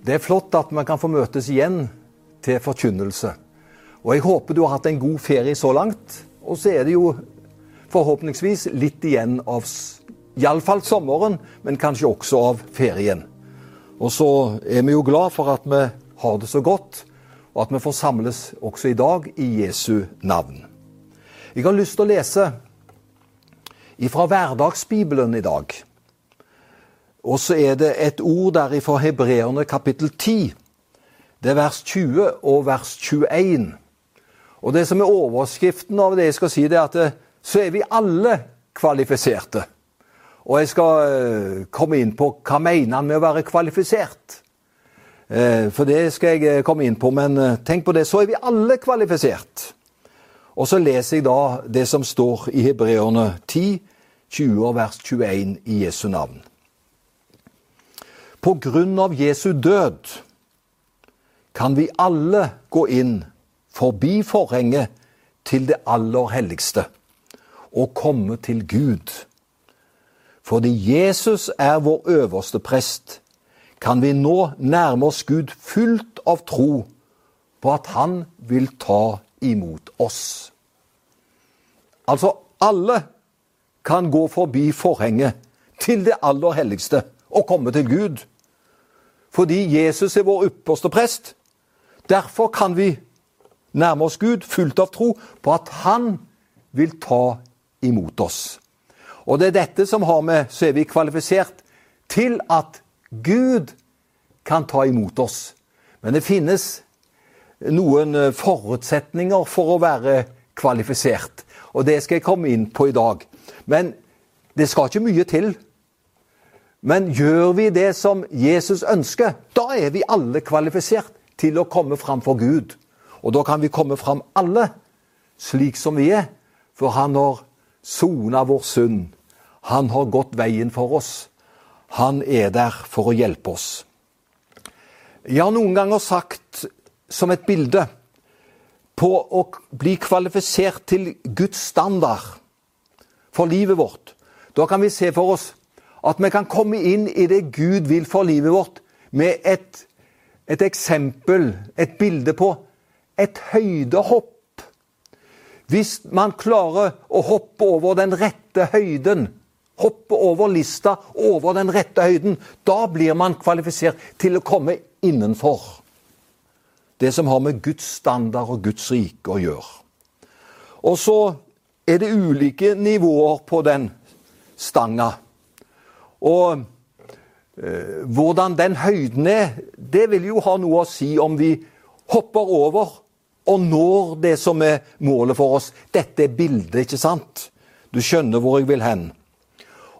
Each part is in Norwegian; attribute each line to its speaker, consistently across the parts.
Speaker 1: Det er flott at vi kan få møtes igjen til forkynnelse. Og jeg håper du har hatt en god ferie så langt. Og så er det jo forhåpentligvis litt igjen av iallfall sommeren, men kanskje også av ferien. Og så er vi jo glad for at vi har det så godt, og at vi får samles også i dag i Jesu navn. Jeg har lyst til å lese fra Hverdagsbibelen i dag. Og så er det et ord der fra Hebreerne kapittel 10. Det er vers 20 og vers 21. Og det som er overskriften av det jeg skal si, det er at eh, så er vi alle kvalifiserte. Og jeg skal eh, komme inn på hva mener han med å være kvalifisert. Eh, for det skal jeg komme inn på, men tenk på det. Så er vi alle kvalifisert. Og så leser jeg da det som står i Hebreerne 10, 20 og vers 21 i Jesu navn. På grunn av Jesu død kan vi alle gå inn forbi forhenget til det aller helligste og komme til Gud. Fordi Jesus er vår øverste prest, kan vi nå nærme oss Gud fullt av tro på at Han vil ta imot oss. Altså, alle kan gå forbi forhenget til det aller helligste og komme til Gud. Fordi Jesus er vår ypperste prest. Derfor kan vi nærme oss Gud fullt av tro på at Han vil ta imot oss. Og det er dette som har med Så er vi kvalifisert til at Gud kan ta imot oss. Men det finnes noen eh, forutsetninger for å være kvalifisert. Og det skal jeg komme inn på i dag. Men det skal ikke mye til. Men gjør vi det som Jesus ønsker, da er vi alle kvalifisert til å komme fram for Gud. Og da kan vi komme fram alle slik som vi er, for han har sona vår synd. Han har gått veien for oss. Han er der for å hjelpe oss. Jeg har noen ganger sagt som et bilde på å bli kvalifisert til Guds standard for livet vårt. Da kan vi se for oss at vi kan komme inn i det Gud vil for livet vårt, med et, et eksempel, et bilde på et høydehopp. Hvis man klarer å hoppe over den rette høyden, hoppe over lista over den rette høyden, da blir man kvalifisert til å komme innenfor det som har med Guds standard og Guds rike å gjøre. Og så er det ulike nivåer på den stanga. Og eh, hvordan den høyden er, det vil jo ha noe å si om vi hopper over og når det som er målet for oss. Dette er bildet, ikke sant? Du skjønner hvor jeg vil hen.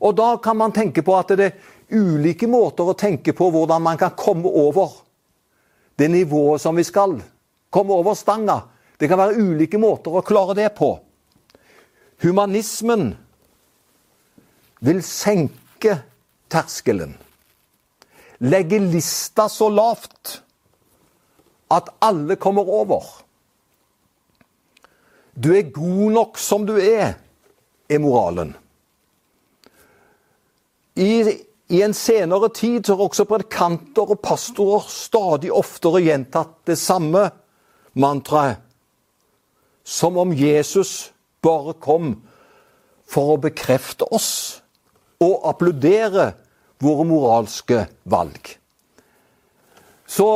Speaker 1: Og da kan man tenke på at det er ulike måter å tenke på hvordan man kan komme over det nivået som vi skal. Komme over stanga. Det kan være ulike måter å klare det på. Humanismen vil senke terskelen. Legge lista så lavt at alle kommer over. Du er god nok som du er, er moralen. I, I, en senere tid har også predikanter og pastorer stadig oftere gjentatt det samme mantraet. Som om Jesus bare kom for å bekrefte oss og applaudere våre moralske valg. Så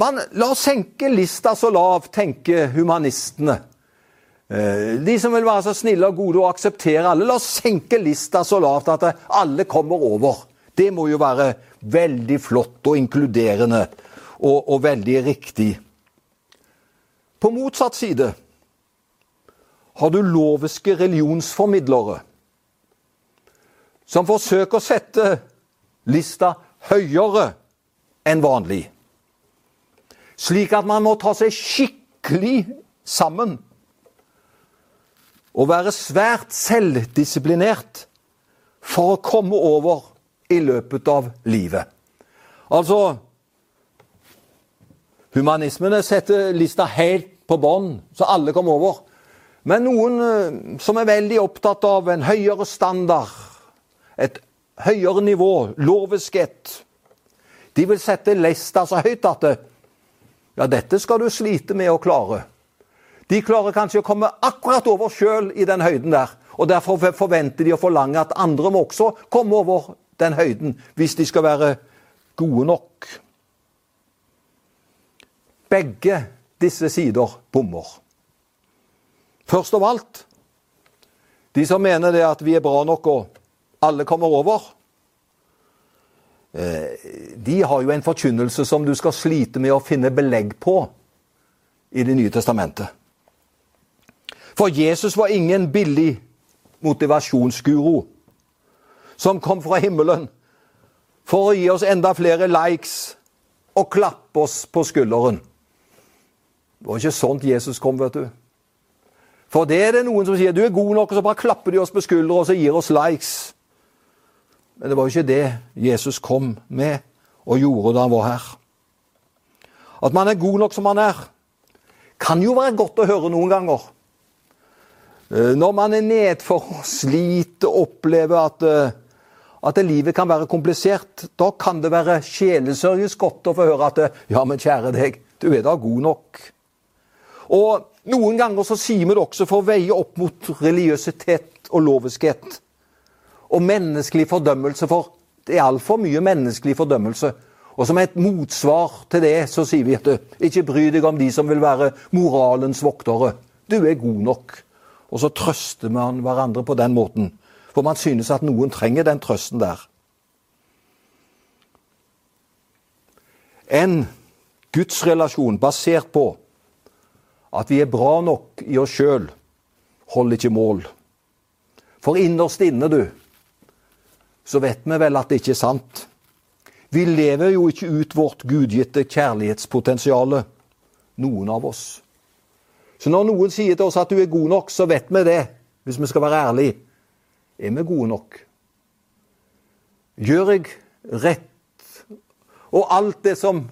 Speaker 1: man, la oss senke lista så lav, tenker humanistene. Eh, de som vil være så snille og gode og akseptere alle, la oss senke lista så lavt at alle kommer over. Det må jo være veldig flott og inkluderende og, og veldig riktig. På motsatt side har du loviske religionsformidlere som forsøker å sette lista høyere enn vanlig. Slik at man må ta seg skikkelig sammen og være svært selvdisiplinert for å komme over i løpet av livet. Altså Humanismene setter lista helt på bånn, så alle kommer over. Men noen eh, som er veldig opptatt av en høyere standard, et høyere nivå, loveskett. De vil sette lesta så høyt at det, ja, dette skal du slite med å klare. De klarer kanskje å komme akkurat over sjøl i den høyden der. Og Derfor forventer de å forlange at andre må også komme over den høyden, hvis de skal være gode nok. Begge disse sider bommer. Først av alt de som mener det at vi er bra nok og alle kommer over. Eh, de har jo en forkynnelse som du skal slite med å finne belegg på i Det nye testamentet. For Jesus var ingen billig motivasjonsguro som kom fra himmelen for å gi oss enda flere likes og klappe oss på skulderen. Det var ikke sånt Jesus kom, vet du. For det er det noen som sier du er god nok, og så bare klapper de oss på skulderen og så gir oss likes. Men det var jo ikke det Jesus kom med og gjorde da han var her. At man er god nok som man er, kan jo være godt å høre noen ganger. Eh, når man er nedfor sliter opplever at, eh, at livet kan være komplisert, da kan det være sjelesørgisk godt å få høre at ja, men kjære deg, du er da god nok. Og noen ganger så sier vi det også for å veie opp mot religiøsitet og loviskhet. Og menneskelig fordømmelse, for det er altfor mye menneskelig fordømmelse. Og som et motsvar til det, så sier vi at ikke bry deg om de som vil være moralens voktere. Du er god nok. Og så trøster man hverandre på den måten. For man synes at noen trenger den trøsten der. En gudsrelasjon basert på at vi er bra nok i oss sjøl, holder ikke mål. For innerst inne, du, så vet vi vel at det ikke er sant. Vi lever jo ikke ut vårt gudgitte kjærlighetspotensial, noen av oss. Så når noen sier til oss at du er god nok, så vet vi det, hvis vi skal være ærlige. Er vi gode nok? Gjør jeg rett? Og alt det som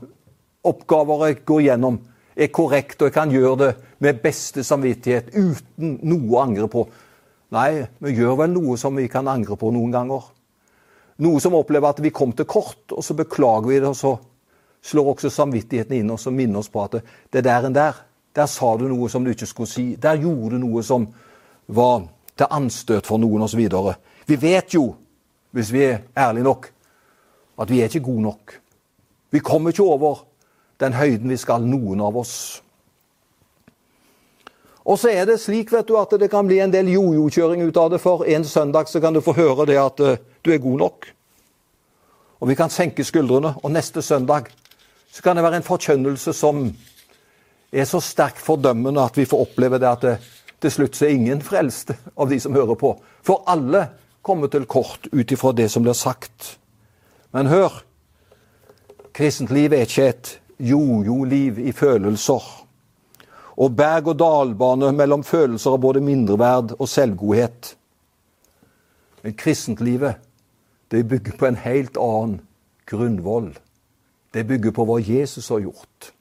Speaker 1: oppgaver jeg går gjennom, er korrekt, og jeg kan gjøre det med beste samvittighet uten noe å angre på. Nei, vi gjør vel noe som vi kan angre på noen ganger. Noe som opplever at vi kom til kort, og så beklager vi det, og så slår også samvittigheten inn oss og minner oss på at det der enn der, der sa du noe som du ikke skulle si. Der gjorde du noe som var til anstøt for noen, osv. Vi vet jo, hvis vi er ærlige nok, at vi er ikke gode nok. Vi kommer ikke over den høyden vi skal, noen av oss. Og så er det slik vet du, at det kan bli en del jojo-kjøring ut av det. For en søndag så kan du få høre det at uh, du er god nok. Og vi kan senke skuldrene. Og neste søndag så kan det være en forkjønnelse som er så sterkt fordømmende at vi får oppleve det at det, til slutt så er ingen frelste av de som hører på. For alle kommer til kort ut ifra det som blir sagt. Men hør, kristent liv er ikke et jojo-liv i følelser. Og berg-og-dal-bane mellom følelser av både mindreverd og selvgodhet. Men kristentlivet, det bygger på en helt annen grunnvoll. Det bygger på hva Jesus har gjort.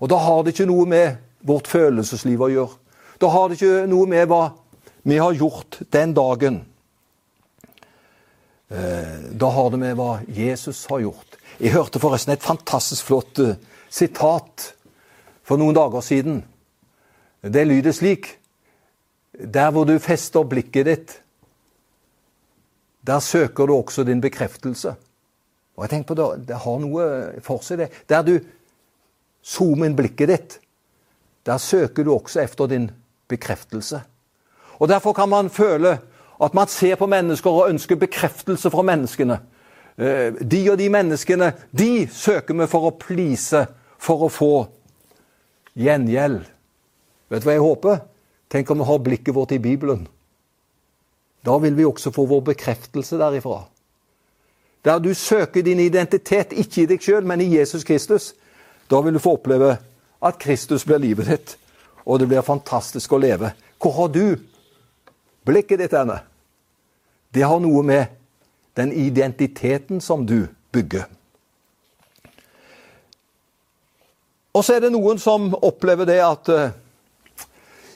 Speaker 1: Og da har det ikke noe med vårt følelsesliv å gjøre. Da har det ikke noe med hva vi har gjort den dagen. Eh, da har det med hva Jesus har gjort. Jeg hørte forresten et fantastisk flott uh, sitat for noen dager siden. Det lyder slik Der hvor du fester blikket ditt, der søker du også din bekreftelse. Og jeg tenker på Det, det har noe for seg, det. Der du zoomer inn blikket ditt, der søker du også efter din bekreftelse. Og Derfor kan man føle at man ser på mennesker og ønsker bekreftelse fra menneskene. Eh, de og de menneskene, de søker vi for å please, for å få gjengjeld. Vet du hva jeg håper? Tenk om vi har blikket vårt i Bibelen. Da vil vi også få vår bekreftelse derifra. Der du søker din identitet, ikke i deg sjøl, men i Jesus Kristus. Da vil du få oppleve at Kristus blir livet ditt, og det blir fantastisk å leve. Hvor har du blikket ditt henne? Det har noe med den identiteten som du bygger. Og så er det noen som opplever det at eh,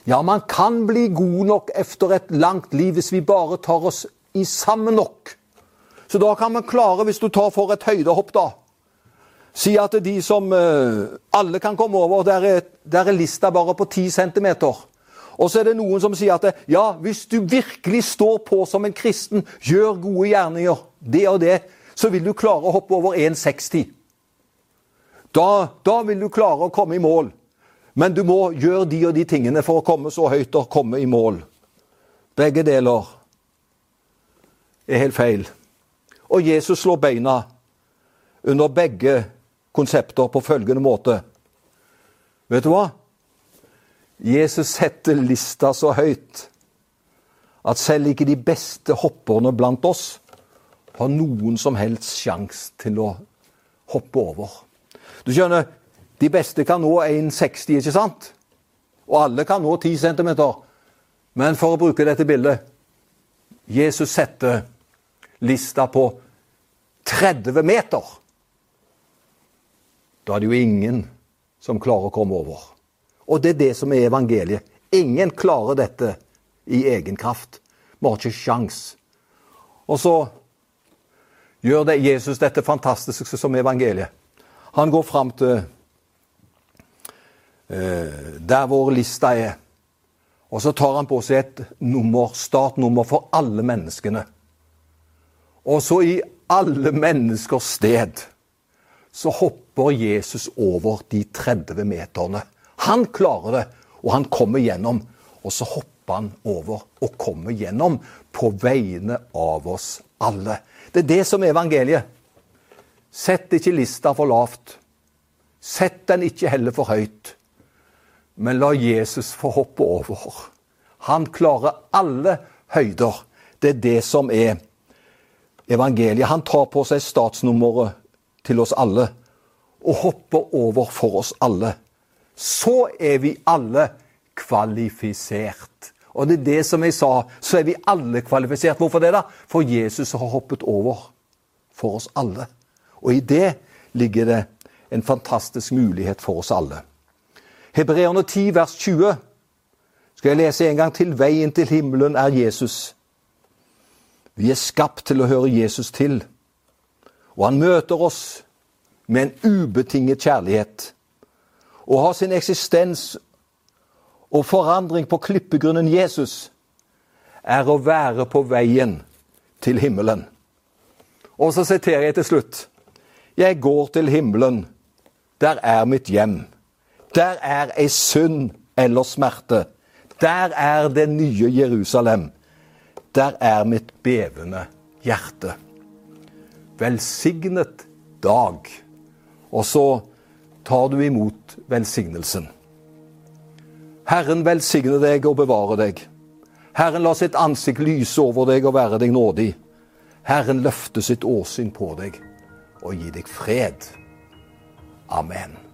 Speaker 1: ja, man kan bli god nok efter et langt liv hvis vi bare tar oss i sammen nok. Så da kan man klare, hvis du tar for et høydehopp, da, Si at de som uh, alle kan komme over, der er, der er lista bare på 10 cm. Og så er det noen som sier at ja, hvis du virkelig står på som en kristen, gjør gode gjerninger, det og det, så vil du klare å hoppe over 1,60. Da, da vil du klare å komme i mål. Men du må gjøre de og de tingene for å komme så høyt og komme i mål. Begge deler er helt feil. Og Jesus slår beina under begge konsepter på følgende måte. Vet du hva? Jesus setter lista så høyt at selv ikke de beste hopperne blant oss har noen som helst sjanse til å hoppe over. Du skjønner, de beste kan nå 1,60, ikke sant? Og alle kan nå 10 cm. Men for å bruke dette bildet Jesus setter lista på 30 meter. Da er det jo ingen som klarer å komme over. Og det er det som er evangeliet. Ingen klarer dette i egen kraft. Vi har ikke sjans. Og så gjør det Jesus dette fantastiske som evangeliet. Han går fram til der hvor lista er. Og så tar han på seg et nummer, startnummer for alle menneskene. Og så i alle menneskers sted så hopper Jesus over de 30 meterne. Han klarer det, og han kommer gjennom. Og så hopper han over og kommer gjennom på vegne av oss alle. Det er det som er evangeliet. Sett ikke lista for lavt. Sett den ikke heller for høyt. Men la Jesus få hoppe over. Han klarer alle høyder. Det er det som er evangeliet. Han tar på seg statsnummeret til oss alle og hopper over for oss alle. Så er vi alle kvalifisert. Og det er det som jeg sa, så er vi alle kvalifisert. Hvorfor det, da? For Jesus har hoppet over for oss alle. Og i det ligger det en fantastisk mulighet for oss alle. Hebreerne 10, vers 20 skal jeg lese en gang til. Veien til himmelen er Jesus. Vi er skapt til å høre Jesus til. Og han møter oss med en ubetinget kjærlighet. Å ha sin eksistens og forandring på klippegrunnen Jesus er å være på veien til himmelen. Og så siterer jeg til slutt. Jeg går til himmelen. Der er mitt hjem. Der er ei synd eller smerte. Der er det nye Jerusalem. Der er mitt bevende hjerte. Velsignet dag. Og så tar du imot velsignelsen. Herren velsigne deg og bevare deg. Herren la sitt ansikt lyse over deg og være deg nådig. Herren løfte sitt åsyn på deg og gi deg fred. Amen.